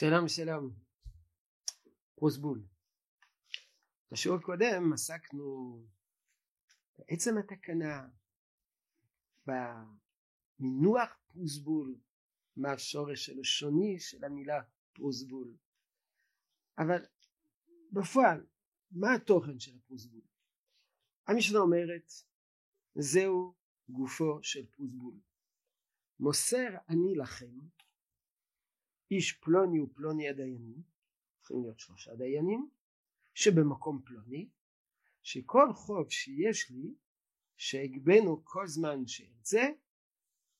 שלום שלום, פרוסבול. בשיעור הקודם עסקנו בעצם התקנה, במינוח פרוסבול, מה השורש הלשוני של המילה פרוסבול. אבל בפועל, מה התוכן של הפרוסבול? המשנה אומרת, זהו גופו של פרוסבול. מוסר אני לכם איש פלוני ופלוני הדיינים, צריכים להיות שלושה דיינים, שבמקום פלוני, שכל חוב שיש לי, שאגבנו כל זמן שארצה,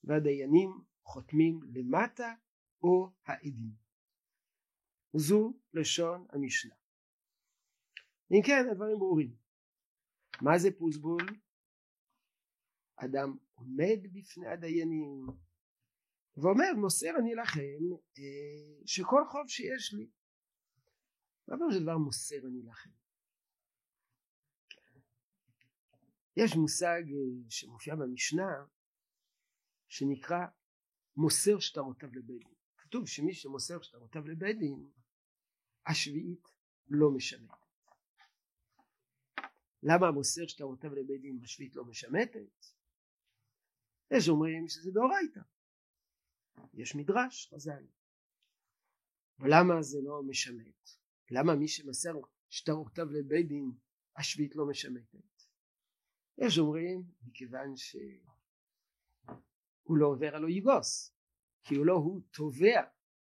והדיינים חותמים למטה או העדים. זו לשון המשנה. אם כן הדברים ברורים. מה זה פוסבול? אדם עומד בפני הדיינים ואומר מוסר אני לכם אה, שכל חוב שיש לי. מה פירוש הדבר מוסר אני לכם? יש מושג אה, שמופיע במשנה שנקרא מוסר שטרותיו לבית דין. כתוב שמי שמוסר שטרותיו לבית דין השביעית לא משמטת. למה מוסר שטרותיו לבית דין השביעית לא משמטת? יש אומרים שזה דאורייתא יש מדרש חז"ל. ולמה זה לא משמט? למה מי שמסר שטרותיו לבית דין השביעית לא משמטת? יש אומרים מכיוון שהוא לא עובר על אויגוס כי הוא לא הוא תובע.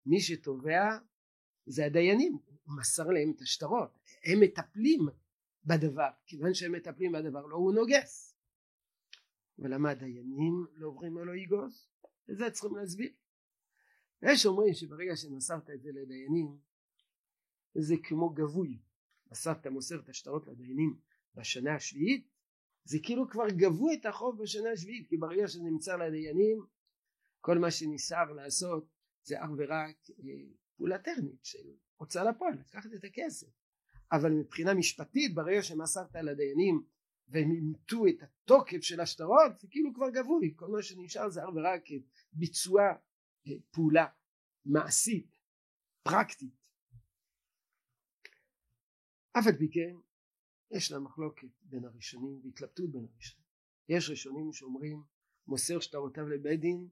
מי שתובע זה הדיינים. הוא מסר להם את השטרות. הם מטפלים בדבר. כיוון שהם מטפלים בדבר לא הוא נוגס. ולמה הדיינים לא עוברים על אויגוס את זה צריכים להסביר. יש אומרים שברגע שמסרת את זה לדיינים זה כמו גבוי. מסרת מוסר את השטרות לדיינים בשנה השביעית זה כאילו כבר גבו את החוב בשנה השביעית כי ברגע שזה נמצא לדיינים כל מה שנשאר לעשות זה אך ורק אה, פעולה טכנית של הוצאה לפועל לקחת את הכסף. אבל מבחינה משפטית ברגע שמסרת לדיינים והם אימתו את התוקף של השטרות זה כאילו כבר גבוי. כל מה שנשאר זה אך ורק ביצוע פעולה מעשית פרקטית. אף על פי כן יש לה מחלוקת בין הראשונים והתלבטות בין הראשונים. יש ראשונים שאומרים מוסר שטרותיו לבית דין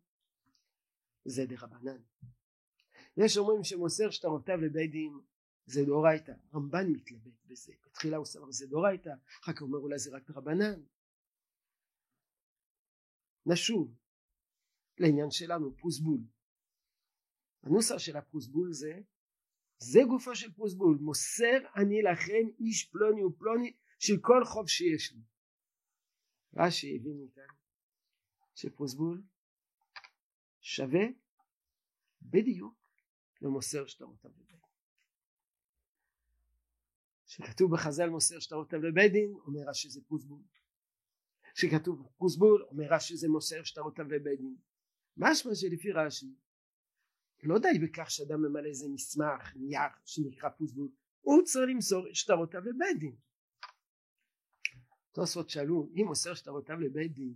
זה דרבנן. יש אומרים שמוסר שטרותיו לבית דין זה דאורייתא. רמב"ן מתלבט בזה. בתחילה הוא סבר זה דאורייתא אחר כך הוא אומר אולי זה רק דרבנן נשוב לעניין שלנו פוסבול הנוסח של הפרוסבול זה זה גופו של פרוסבול מוסר אני לכם איש פלוני ופלוני של כל חוב שיש לי. רש"י הבין מכאן שפרוסבול שווה בדיוק למוסר שטרותיו לבית כשכתוב בחז"ל מוסר שטרותיו לבית דין אומר רש"י זה פרוסבול כשכתוב פרוסבול אומר רש"י זה מוסר שטרותיו לבית דין משמע שלפי רש"י לא די בכך שאדם ממלא איזה מסמך, נייר שנקרא פוסבול, הוא צריך למסור שטרותיו לבית דין. תוספות שאלו, אם מוסר שטרותיו לבית דין,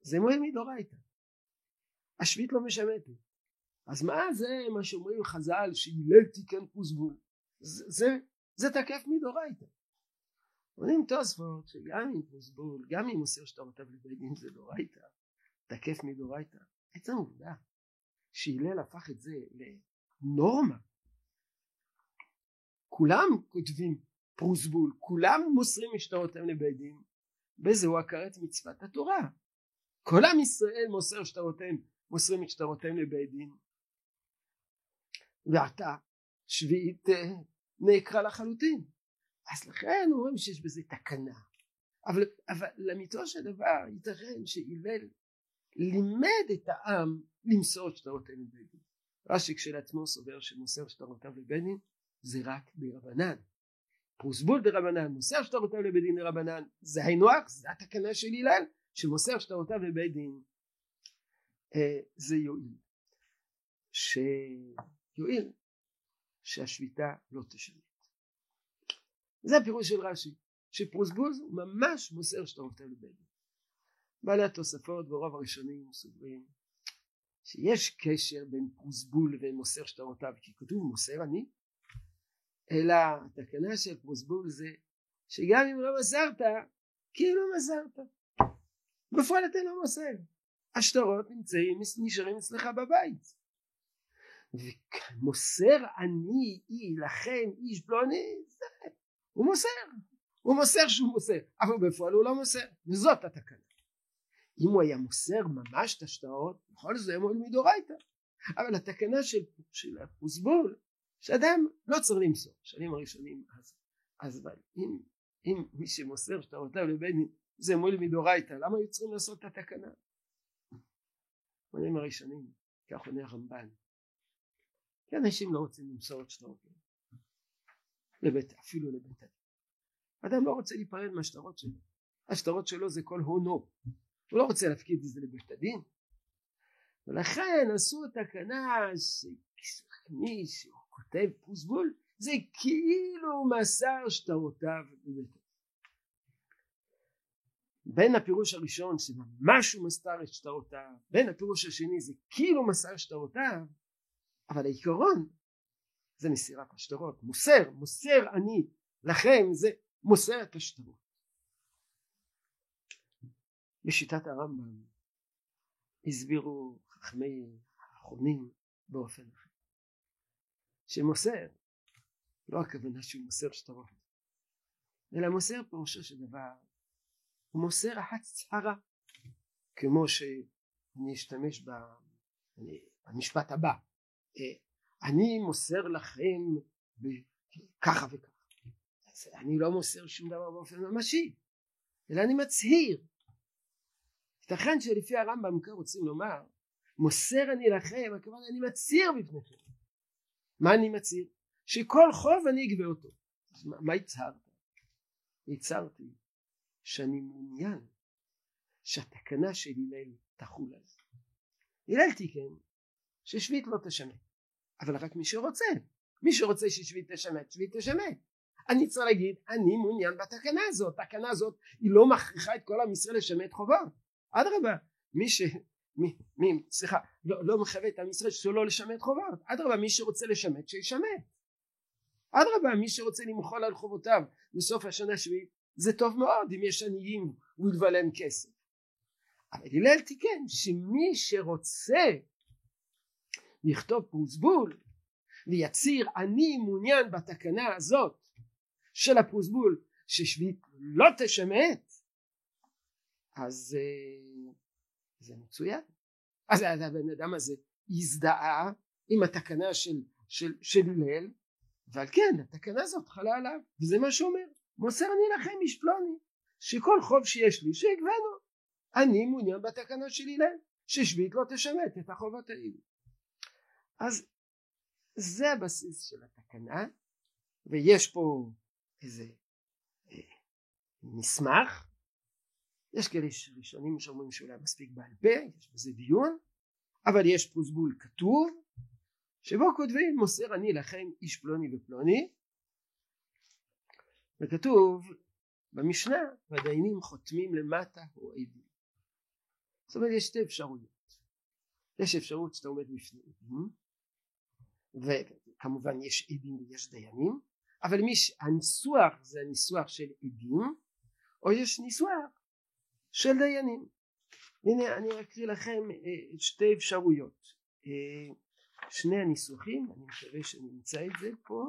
זה מועד מדאורייתא. השביעית לא משמטת. אז מה זה מה שאומרים חז"ל שהלל תיקן פוסבול? זה, זה, זה תקף מדאורייתא. אומרים תוספות שגם אם פוסבול, גם אם מוסר שטרותיו לבית דין זה דאורייתא, תקף מדאורייתא. עצם עובדה שהלל הפך את זה לנורמה כולם כותבים פרוסבול כולם מוסרים משטרותיהם דין וזהו הכרת מצוות התורה כל עם ישראל מוסר שטרותיהם מוסרים את שטרותיהם לבית דין ועתה שביעית נעקרה לחלוטין אז לכן אומרים שיש בזה תקנה אבל, אבל לאמיתו של דבר ייתכן שהלל לימד את העם למסור את שטרותיהם לבית דין. רש"י כשלעצמו סובר שמוסר שטרותיו לבית דין זה רק ברבנן. פרוסבול דרבנן מוסר שטרותיו לבית דין לרבנן זה היינו הך זה התקנה של הלל שמוסר שטרותיו לבית דין אה, זה יועיל. שיועיל שהשביתה לא תשנה. זה הפירוש של רש"י שפרוסבול הוא ממש מוסר שטרותיו לבית דין. בעלי התוספות ורוב הראשונים סוברים שיש קשר בין פרוסבול ומוסר שטרותיו כי כתוב מוסר אני אלא התקנה של פרוסבול זה שגם אם לא מסרת כאילו מסרת בפועל אתה לא מוסר השטרות נמצאים נשארים אצלך בבית ומוסר אני אי לכם איש פלוני הוא מוסר. הוא מוסר שהוא מוסר אבל בפועל הוא לא מוסר וזאת התקנה. אם הוא היה מוסר ממש את השטרות בכל זאת היה מועיל מדורייתא אבל התקנה של, של הפוסבול שאדם לא צריך למסור שנים הראשונים אז, אז אבל אם, אם מי שמוסר שטרותיו דין זה מועיל מדורייתא למה היו צריכים לעשות את התקנה? שנים הראשונים כך עונה הרמב"ן כי אנשים לא רוצים למסור את שטרותיהם לבית אפילו לבית הדין. אדם לא רוצה להיפרד מהשטרות שלו. השטרות שלו זה כל הונו. הוא לא רוצה להפקיד את זה לבית הדין. ולכן עשו תקנה שמי שכותב פוסבול זה כאילו מסר שטרותיו בבית הדין. בין הפירוש הראשון שממש הוא מסתר את שטרותיו בין הפירוש השני זה כאילו מסר שטרותיו אבל העיקרון זה מסירת השטרות מוסר מוסר אני לכם זה מוסר את השטרות בשיטת הרמב"ם הסבירו חכמי האחרונים באופן אחר שמוסר לא הכוונה שהוא מוסר שטרות אלא מוסר פירושו של דבר הוא מוסר הצהרה כמו שאני אשתמש במשפט הבא אני מוסר לכם ככה וככה. אני לא מוסר שום דבר באופן ממשי אלא אני מצהיר. ייתכן שלפי הרמב"ם כאן רוצים לומר מוסר אני לכם הכוונה אני מצהיר בפניכם. מה אני מצהיר? שכל חוב אני אגבה אותו. אז מה, מה הצהרת? הצהרתי שאני מעוניין שהתקנה של הלל תחול על זה הלל תיקן ששביעית לא תשמט אבל רק מי שרוצה. מי שרוצה ששביעית תשמט שביעית תשמט אני צריך להגיד אני מעוניין בתקנה הזאת. התקנה הזאת היא לא מכריחה את כל עם ישראל לשמט חובות. אדרבה מי ש... מי, מי, סליחה, לא, לא מחייב את עם ישראל שלא לשמט חובות, אדרבה מי שרוצה לשמט שישמט, אדרבה מי שרוצה למחול על חובותיו בסוף השנה השביעית זה טוב מאוד אם יש עניים הוא להם כסף, אבל הלל תיקן שמי שרוצה לכתוב פרוסבול ויצהיר אני מעוניין בתקנה הזאת של הפרוסבול ששביעית לא תשמט. אז אה, זה מצוין. אז הבן אדם הזה הזדהה עם התקנה של, של, של הלל ועל כן התקנה הזאת חלה עליו וזה מה שאומר מוסר אני לכם איש פלוני שכל חוב שיש לי שיגבנו אני מעוניין בתקנה של הלל ששביעית לא תשמט את החובות האלה אז זה הבסיס של התקנה ויש פה איזה אה, מסמך יש כאלה ראשונים שאומרים שאולי מספיק בעל פה, יש בזה דיון, אבל יש פרוסבול כתוב, שבו כותבים מוסר אני לכם איש פלוני ופלוני, וכתוב במשנה והדיינים חותמים למטה או עדים. זאת אומרת יש שתי אפשרויות. יש אפשרות שאתה עומד בפני עדים, וכמובן יש עדים ויש דיינים, אבל מי שהניסוח זה הניסוח של עדים, או יש ניסוח של דיינים. הנה אני אקריא לכם אה, שתי אפשרויות. אה, שני הניסוחים, אני מקווה שנמצא את זה פה.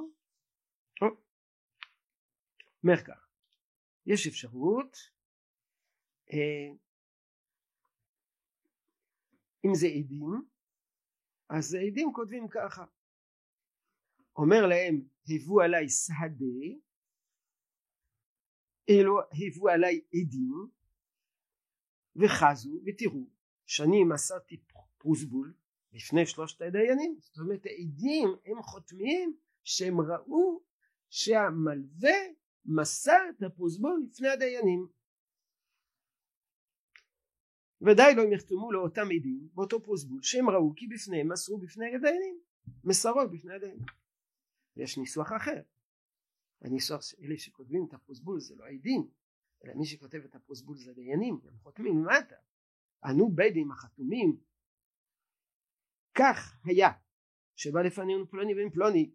אומר כך, יש אפשרות אה, אם זה עדים אז עדים כותבים ככה אומר להם היוו עליי שדה אלו היוו עליי עדים וחזו ותראו שאני מסרתי פרוסבול לפני שלושת הדיינים. זאת אומרת העדים הם חותמים שהם ראו שהמלווה מסר את הפרוסבול לפני הדיינים. ודאי לא הם יחתמו לאותם עדים באותו פרוסבול שהם ראו כי בפניהם מסרו בפני הדיינים. מסרות בפני הדיינים ויש ניסוח אחר. הניסוח אלה שכותבים את הפרוסבול זה לא העדים אלא מי שכותב את הפרוסבול זה דיינים, הם חותמים. ענו בית דין החתומים. כך היה שבא לפנינו פלוני בן פלוני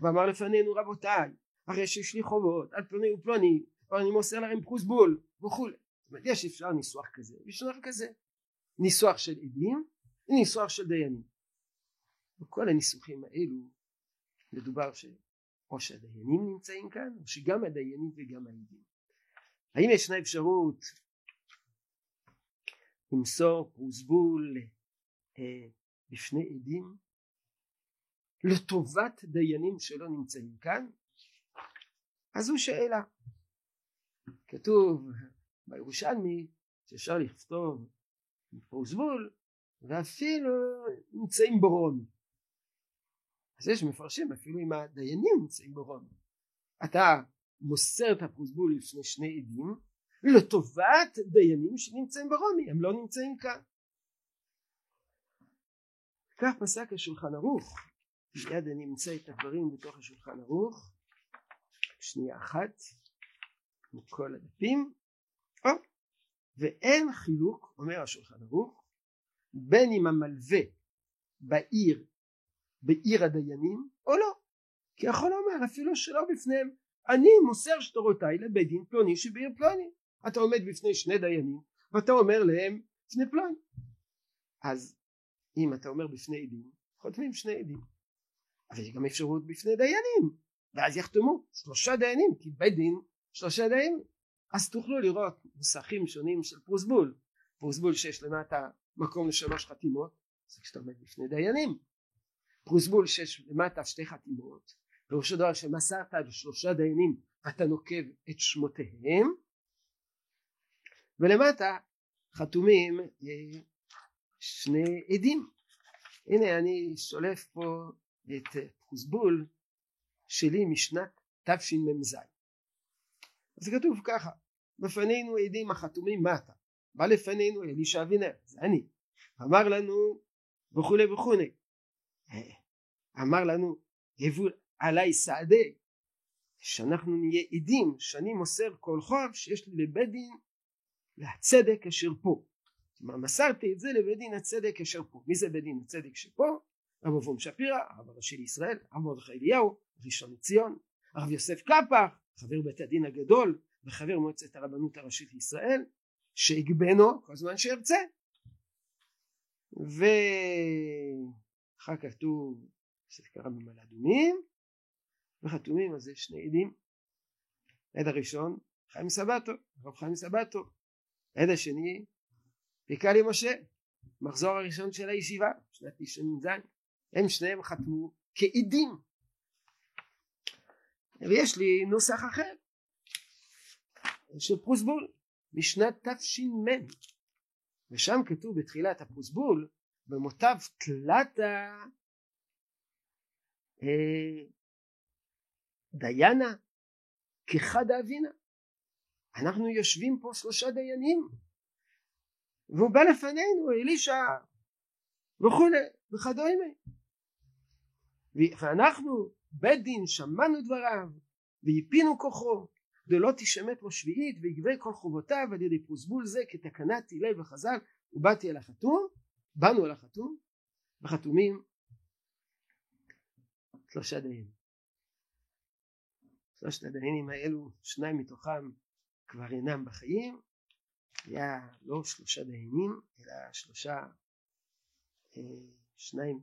ואמר לפנינו רבותיי הרי שיש לי חובות על פלוני ופלוני ואני מוסר להם פרוסבול וכולי. זאת אומרת יש אפשר ניסוח כזה ניסוח כזה. ניסוח של עדים וניסוח של דיינים. וכל הניסוחים האלו מדובר ש... או שהדיינים נמצאים כאן או שגם הדיינים וגם העדים. האם ישנה אפשרות למסור פרוסבול אה, בפני עדים? לטובת דיינים שלא נמצאים כאן? אז זו שאלה. כתוב בירושלמי שאפשר לכתוב פרוסבול ואפילו נמצאים ברום אז יש מפרשים אפילו אם הדיינים נמצאים ברום אתה מוסר את הפרוסבול לפני שני עדים לטובת דיינים שנמצאים ברומי הם לא נמצאים כאן. כך פסק השולחן ערוך. מיד אני אמצא את הדברים בתוך השולחן ערוך. שנייה אחת מכל הדפים. או, ואין חילוק אומר השולחן ערוך בין אם המלווה בעיר בעיר הדיינים או לא. כי יכול לומר אפילו שלא בפניהם. אני מוסר שטרותיי לבית דין פלוני שבעיר פלוני. אתה עומד בפני שני דיינים ואתה אומר להם לפני פלוני אז אם אתה אומר בפני עדים חותמים שני עדים אבל יש גם אפשרות בפני דיינים. ואז יחתמו שלושה דיינים כי בית דין שלושה דיינים. אז תוכלו לראות נוסחים שונים של פרוסבול פרוסבול שיש למטה מקום לשלוש חתימות זה כשאתה עומד בפני דיינים פרוסבול שיש למטה שתי חתימות. פירושו דבר שמסרת לשלושה דיינים אתה נוקב את שמותיהם. ולמטה חתומים אה, שני עדים. הנה אני שולף פה את פרוסבול שלי משנת תשמ"ז. אז כתוב ככה בפנינו עדים החתומים מטה בא לפנינו אלישע אבינר זה אני אמר לנו וכולי וכולי אמר לנו הבו עליי סעדי שאנחנו נהיה עדים שאני מוסר כל חוב שיש לי לבית דין והצדק אשר פה. כלומר מסרתי את זה לבית דין הצדק אשר פה. מי זה בית דין הצדק שפה? רב אברום שפירא הרב הראשי לישראל הרב מרדכי אליהו ראשון לציון הרב יוסף קפח חבר בית הדין הגדול וחבר מועצת הרבנות הראשית לישראל שיגבנו כל זמן שירצה ואחר כך כתוב שזה קרה במעלה אדומים וחתומים על זה שני עדים. עד הראשון חיים סבתו הרב חיים סבתו עד השני פיקה לי משה מחזור הראשון של הישיבה שנת תשע"ז הם שניהם חתמו כעדים ויש לי נוסח אחר של פרוסבול משנת תש"מ. ושם כתוב בתחילת הפרוסבול במוטב תלתה דיינה כחד אבינה אנחנו יושבים פה שלושה דיינים. והוא בא לפנינו אלישע וכולי וכדומה. ואנחנו בית דין שמענו דבריו והפינו כוחו דלא תשמט לו שביעית ויגבה כל חובותיו על ידי פרוסבול זה כתקנת הלל וחז"ל ובאתי אל החתום באנו אל החתום וחתומים שלושה דיינים. שלושת הדיינים האלו שניים מתוכם כבר אינם בחיים היה לא שלושה דיינים אלא שלושה אה, שניים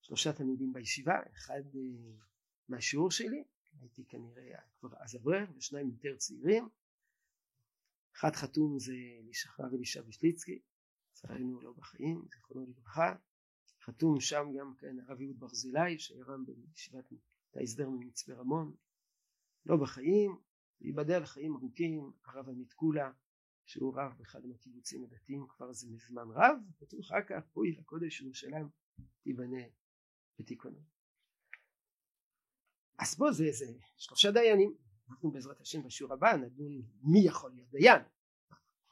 שלושה תלמידים בישיבה אחד אה, מהשיעור שלי הייתי כנראה כבר אז אברך ושניים יותר צעירים. אחד חתום זה לישחר אלישע ושליצקי לצערנו לא בחיים זיכרונו לברכה חתום שם גם כן הרב יהוד ברזילי שהיה רם בישיבת ההסדר ממצפה רמון. לא בחיים ייבדל לחיים ארוכים הרב עמית קולה שהוא רב באחד מהקיבוצים הדתיים כבר זה מזמן רב כתוב אחר כך פה עיר הקודש ירושלים תיבנה ותיכונן אז פה זה, זה שלושה דיינים. אנחנו בעזרת השם בשיעור הבא נדון מי יכול להיות דיין.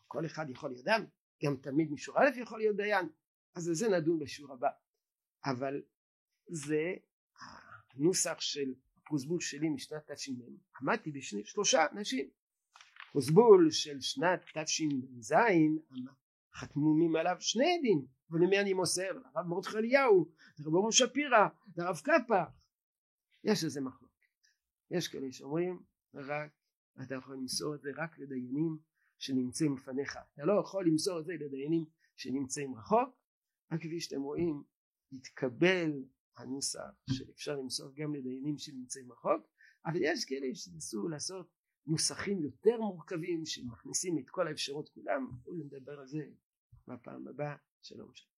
כל אחד יכול להיות דיין גם תמיד מישור א' יכול להיות דיין אז על זה נדון בשיעור הבא אבל זה הנוסח של הפרוסבול שלי משנת תש"מ עמדתי בשלושה אנשים פרוסבול של שנת תש"ז חתמו עליו שני עדים ולמי אני מוסר? לרב מרדכי אליהו, לרב אורן שפירא, לרב קפח. יש איזה מחלוקת. יש כאלה שאומרים רק אתה יכול למסור את זה רק לדיינים שנמצאים לפניך. אתה לא יכול למסור את זה לדיינים שנמצאים רחוק. רק כפי שאתם רואים התקבל הנוסח שאפשר למסור גם לדיינים שנמצאים רחוק אבל יש כאלה שניסו לעשות נוסחים יותר מורכבים שמכניסים את כל האפשרות כולם, נדבר על זה בפעם הבאה, שלום שלום.